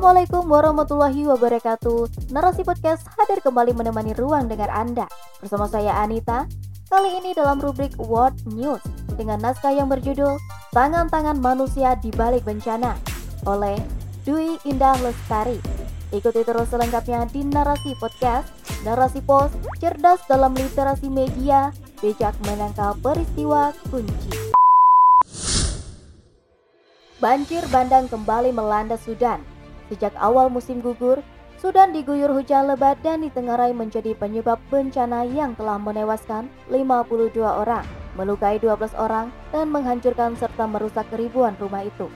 Assalamualaikum warahmatullahi wabarakatuh. Narasi podcast hadir kembali menemani ruang dengar Anda. Bersama saya Anita. Kali ini dalam rubrik World News dengan naskah yang berjudul Tangan-tangan Manusia di Balik Bencana oleh Dwi Indah Lestari. Ikuti terus selengkapnya di Narasi Podcast. Narasi Pos, cerdas dalam literasi media, bijak menangkal peristiwa kunci. Banjir bandang kembali melanda Sudan. Sejak awal musim gugur, Sudan diguyur hujan lebat dan ditengarai menjadi penyebab bencana yang telah menewaskan 52 orang, melukai 12 orang, dan menghancurkan serta merusak ribuan rumah itu.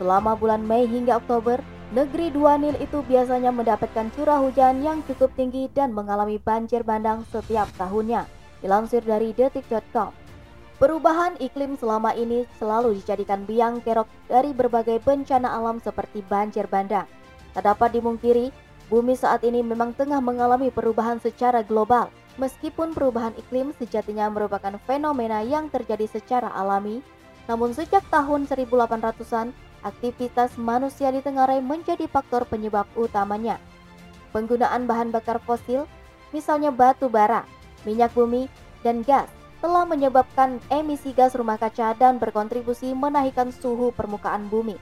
Selama bulan Mei hingga Oktober, negeri dua Nil itu biasanya mendapatkan curah hujan yang cukup tinggi dan mengalami banjir bandang setiap tahunnya, dilansir dari detik.com. Perubahan iklim selama ini selalu dijadikan biang kerok dari berbagai bencana alam seperti banjir bandang. Tak dapat dimungkiri, bumi saat ini memang tengah mengalami perubahan secara global. Meskipun perubahan iklim sejatinya merupakan fenomena yang terjadi secara alami, namun sejak tahun 1800-an, aktivitas manusia di Tengarai menjadi faktor penyebab utamanya. Penggunaan bahan bakar fosil, misalnya batu bara, minyak bumi, dan gas, telah menyebabkan emisi gas rumah kaca dan berkontribusi menaikkan suhu permukaan bumi.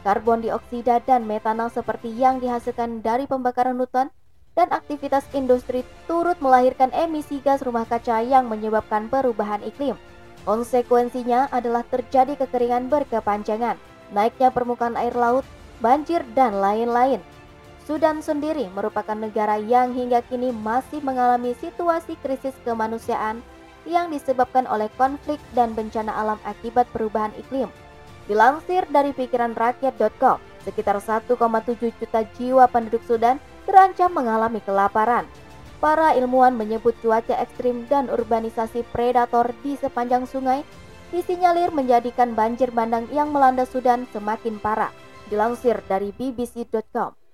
Karbon dioksida dan metanol seperti yang dihasilkan dari pembakaran hutan dan aktivitas industri turut melahirkan emisi gas rumah kaca yang menyebabkan perubahan iklim. Konsekuensinya adalah terjadi kekeringan berkepanjangan, naiknya permukaan air laut, banjir, dan lain-lain. Sudan sendiri merupakan negara yang hingga kini masih mengalami situasi krisis kemanusiaan yang disebabkan oleh konflik dan bencana alam akibat perubahan iklim. Dilansir dari pikiran rakyat.com, sekitar 1,7 juta jiwa penduduk Sudan terancam mengalami kelaparan. Para ilmuwan menyebut cuaca ekstrim dan urbanisasi predator di sepanjang sungai disinyalir menjadikan banjir bandang yang melanda Sudan semakin parah. Dilansir dari bbc.com.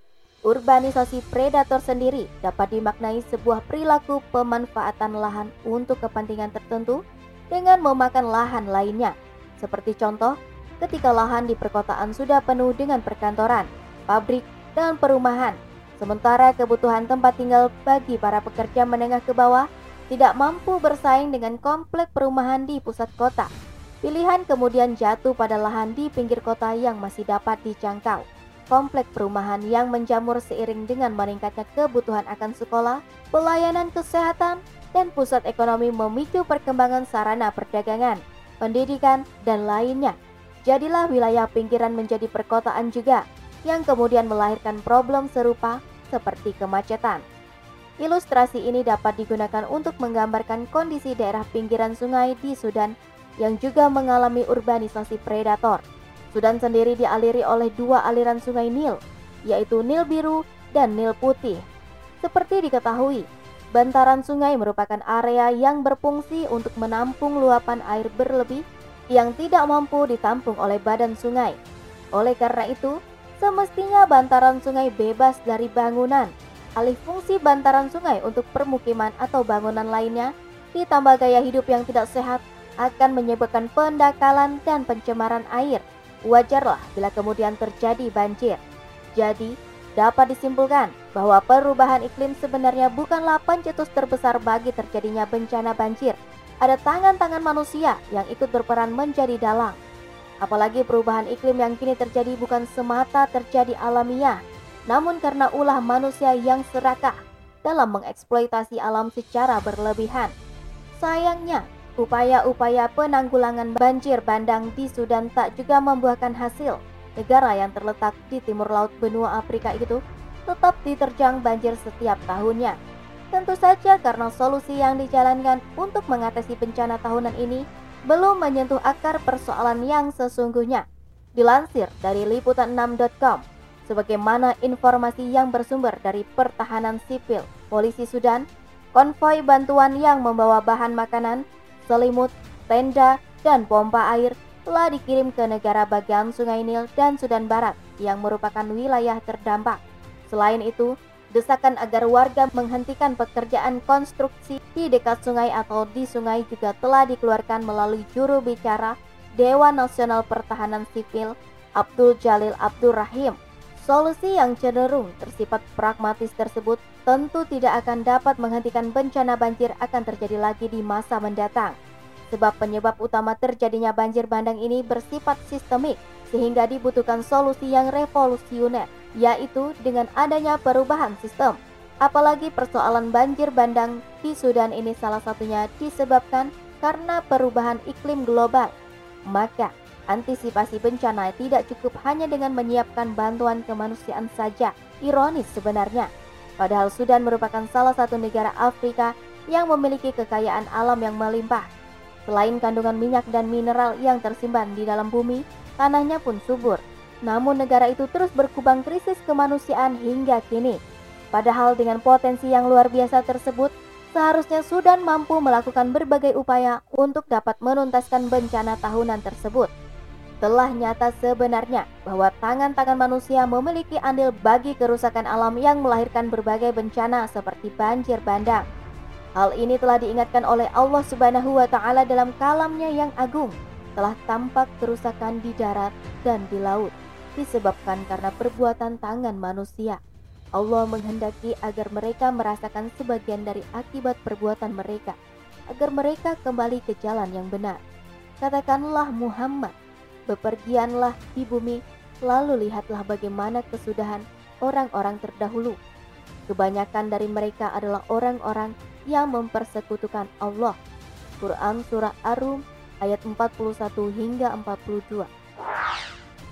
Urbanisasi predator sendiri dapat dimaknai sebuah perilaku pemanfaatan lahan untuk kepentingan tertentu dengan memakan lahan lainnya. Seperti contoh, ketika lahan di perkotaan sudah penuh dengan perkantoran, pabrik, dan perumahan, sementara kebutuhan tempat tinggal bagi para pekerja menengah ke bawah tidak mampu bersaing dengan komplek perumahan di pusat kota. Pilihan kemudian jatuh pada lahan di pinggir kota yang masih dapat dijangkau komplek perumahan yang menjamur seiring dengan meningkatnya kebutuhan akan sekolah, pelayanan kesehatan, dan pusat ekonomi memicu perkembangan sarana perdagangan, pendidikan, dan lainnya. Jadilah wilayah pinggiran menjadi perkotaan juga, yang kemudian melahirkan problem serupa seperti kemacetan. Ilustrasi ini dapat digunakan untuk menggambarkan kondisi daerah pinggiran sungai di Sudan yang juga mengalami urbanisasi predator. Sudan sendiri dialiri oleh dua aliran sungai Nil, yaitu Nil Biru dan Nil Putih. Seperti diketahui, bantaran sungai merupakan area yang berfungsi untuk menampung luapan air berlebih yang tidak mampu ditampung oleh badan sungai. Oleh karena itu, semestinya bantaran sungai bebas dari bangunan. Alih fungsi bantaran sungai untuk permukiman atau bangunan lainnya, ditambah gaya hidup yang tidak sehat, akan menyebabkan pendakalan dan pencemaran air wajarlah bila kemudian terjadi banjir. Jadi, dapat disimpulkan bahwa perubahan iklim sebenarnya bukanlah pencetus terbesar bagi terjadinya bencana banjir. Ada tangan-tangan manusia yang ikut berperan menjadi dalang. Apalagi perubahan iklim yang kini terjadi bukan semata terjadi alamiah, namun karena ulah manusia yang serakah dalam mengeksploitasi alam secara berlebihan. Sayangnya, Upaya-upaya penanggulangan banjir bandang di Sudan tak juga membuahkan hasil. Negara yang terletak di timur laut benua Afrika itu tetap diterjang banjir setiap tahunnya. Tentu saja karena solusi yang dijalankan untuk mengatasi bencana tahunan ini belum menyentuh akar persoalan yang sesungguhnya. Dilansir dari liputan6.com, sebagaimana informasi yang bersumber dari pertahanan sipil polisi Sudan, konvoi bantuan yang membawa bahan makanan selimut, tenda, dan pompa air telah dikirim ke negara bagian Sungai Nil dan Sudan Barat yang merupakan wilayah terdampak. Selain itu, desakan agar warga menghentikan pekerjaan konstruksi di dekat sungai atau di sungai juga telah dikeluarkan melalui juru bicara Dewan Nasional Pertahanan Sipil Abdul Jalil Abdul Rahim. Solusi yang cenderung bersifat pragmatis tersebut tentu tidak akan dapat menghentikan bencana banjir akan terjadi lagi di masa mendatang. Sebab penyebab utama terjadinya banjir bandang ini bersifat sistemik sehingga dibutuhkan solusi yang revolusioner, yaitu dengan adanya perubahan sistem. Apalagi persoalan banjir bandang di Sudan ini salah satunya disebabkan karena perubahan iklim global. Maka Antisipasi bencana tidak cukup hanya dengan menyiapkan bantuan kemanusiaan saja. Ironis sebenarnya. Padahal Sudan merupakan salah satu negara Afrika yang memiliki kekayaan alam yang melimpah. Selain kandungan minyak dan mineral yang tersimpan di dalam bumi, tanahnya pun subur. Namun negara itu terus berkubang krisis kemanusiaan hingga kini. Padahal dengan potensi yang luar biasa tersebut, seharusnya Sudan mampu melakukan berbagai upaya untuk dapat menuntaskan bencana tahunan tersebut telah nyata sebenarnya bahwa tangan-tangan manusia memiliki andil bagi kerusakan alam yang melahirkan berbagai bencana seperti banjir bandang. Hal ini telah diingatkan oleh Allah Subhanahu wa taala dalam kalamnya yang agung. Telah tampak kerusakan di darat dan di laut disebabkan karena perbuatan tangan manusia. Allah menghendaki agar mereka merasakan sebagian dari akibat perbuatan mereka, agar mereka kembali ke jalan yang benar. Katakanlah Muhammad, Bepergianlah di bumi, lalu lihatlah bagaimana kesudahan orang-orang terdahulu. Kebanyakan dari mereka adalah orang-orang yang mempersekutukan Allah. Quran Surah Ar-Rum ayat 41 hingga 42.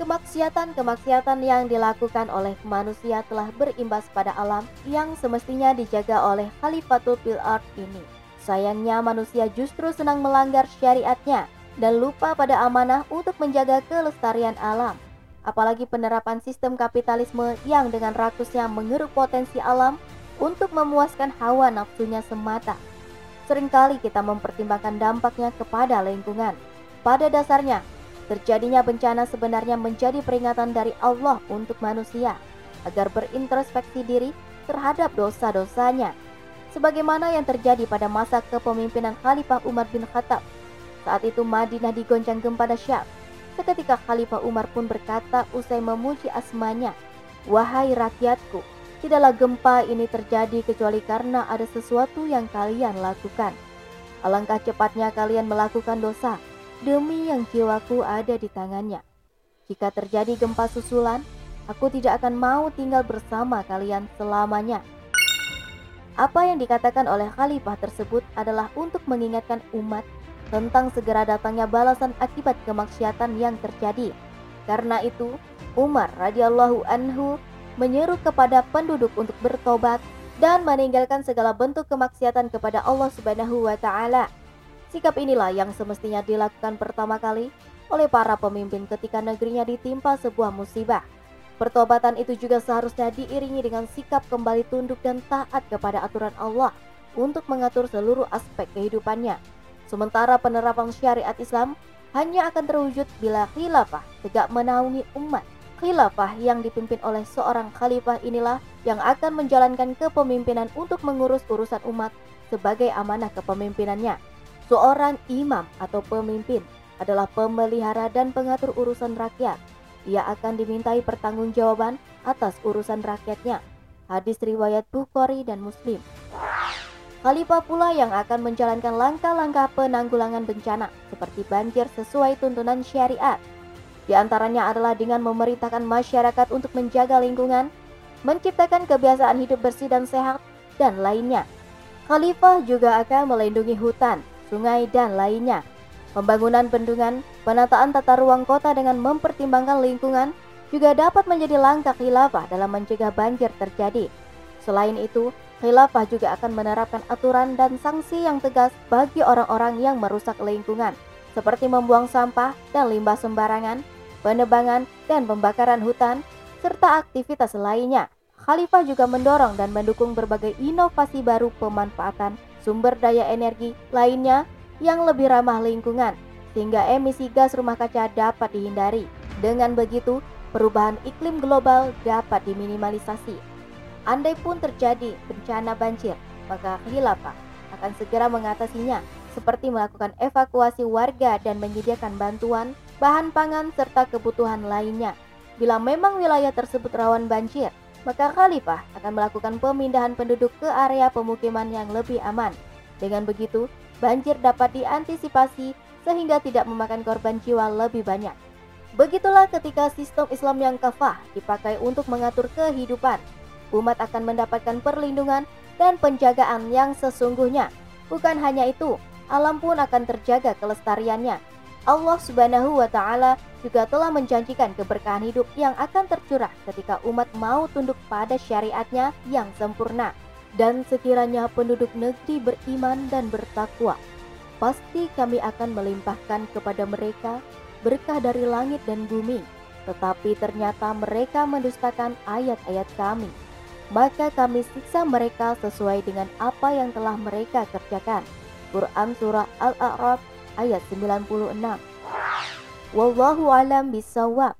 Kemaksiatan-kemaksiatan yang dilakukan oleh manusia telah berimbas pada alam yang semestinya dijaga oleh Khalifatul Fil Art ini. Sayangnya manusia justru senang melanggar syariatnya dan lupa pada amanah untuk menjaga kelestarian alam. Apalagi penerapan sistem kapitalisme yang dengan rakusnya mengeruk potensi alam untuk memuaskan hawa nafsunya semata. Seringkali kita mempertimbangkan dampaknya kepada lingkungan. Pada dasarnya, terjadinya bencana sebenarnya menjadi peringatan dari Allah untuk manusia agar berintrospeksi diri terhadap dosa-dosanya. Sebagaimana yang terjadi pada masa kepemimpinan Khalifah Umar bin Khattab saat itu Madinah digoncang gempa dahsyat. Seketika Khalifah Umar pun berkata usai memuji asmanya, Wahai rakyatku, tidaklah gempa ini terjadi kecuali karena ada sesuatu yang kalian lakukan. Alangkah cepatnya kalian melakukan dosa, demi yang jiwaku ada di tangannya. Jika terjadi gempa susulan, aku tidak akan mau tinggal bersama kalian selamanya. Apa yang dikatakan oleh khalifah tersebut adalah untuk mengingatkan umat tentang segera datangnya balasan akibat kemaksiatan yang terjadi. Karena itu, Umar radhiyallahu anhu menyeru kepada penduduk untuk bertobat dan meninggalkan segala bentuk kemaksiatan kepada Allah Subhanahu wa taala. Sikap inilah yang semestinya dilakukan pertama kali oleh para pemimpin ketika negerinya ditimpa sebuah musibah. Pertobatan itu juga seharusnya diiringi dengan sikap kembali tunduk dan taat kepada aturan Allah untuk mengatur seluruh aspek kehidupannya Sementara penerapan syariat Islam hanya akan terwujud bila khilafah tegak menaungi umat. Khilafah yang dipimpin oleh seorang khalifah inilah yang akan menjalankan kepemimpinan untuk mengurus urusan umat sebagai amanah kepemimpinannya. Seorang imam atau pemimpin adalah pemelihara dan pengatur urusan rakyat. Ia akan dimintai pertanggungjawaban atas urusan rakyatnya. Hadis riwayat Bukhari dan Muslim. Khalifah pula yang akan menjalankan langkah-langkah penanggulangan bencana seperti banjir sesuai tuntunan syariat. Di antaranya adalah dengan memerintahkan masyarakat untuk menjaga lingkungan, menciptakan kebiasaan hidup bersih dan sehat, dan lainnya. Khalifah juga akan melindungi hutan, sungai, dan lainnya. Pembangunan bendungan, penataan tata ruang kota dengan mempertimbangkan lingkungan juga dapat menjadi langkah khilafah dalam mencegah banjir terjadi. Selain itu, Khilafah juga akan menerapkan aturan dan sanksi yang tegas bagi orang-orang yang merusak lingkungan, seperti membuang sampah dan limbah sembarangan, penebangan dan pembakaran hutan, serta aktivitas lainnya. Khalifah juga mendorong dan mendukung berbagai inovasi baru pemanfaatan sumber daya energi lainnya yang lebih ramah lingkungan, sehingga emisi gas rumah kaca dapat dihindari. Dengan begitu, perubahan iklim global dapat diminimalisasi. Andai pun terjadi bencana banjir, maka khilafah akan segera mengatasinya seperti melakukan evakuasi warga dan menyediakan bantuan, bahan pangan serta kebutuhan lainnya. Bila memang wilayah tersebut rawan banjir, maka khalifah akan melakukan pemindahan penduduk ke area pemukiman yang lebih aman. Dengan begitu, banjir dapat diantisipasi sehingga tidak memakan korban jiwa lebih banyak. Begitulah ketika sistem Islam yang kafah dipakai untuk mengatur kehidupan. Umat akan mendapatkan perlindungan dan penjagaan yang sesungguhnya. Bukan hanya itu, alam pun akan terjaga kelestariannya. Allah Subhanahu wa taala juga telah menjanjikan keberkahan hidup yang akan tercurah ketika umat mau tunduk pada syariatnya yang sempurna. Dan sekiranya penduduk negeri beriman dan bertakwa, pasti kami akan melimpahkan kepada mereka berkah dari langit dan bumi, tetapi ternyata mereka mendustakan ayat-ayat kami. Maka kami siksa mereka sesuai dengan apa yang telah mereka kerjakan. Quran Surah Al-A'raf ayat 96 Wallahu alam bisawab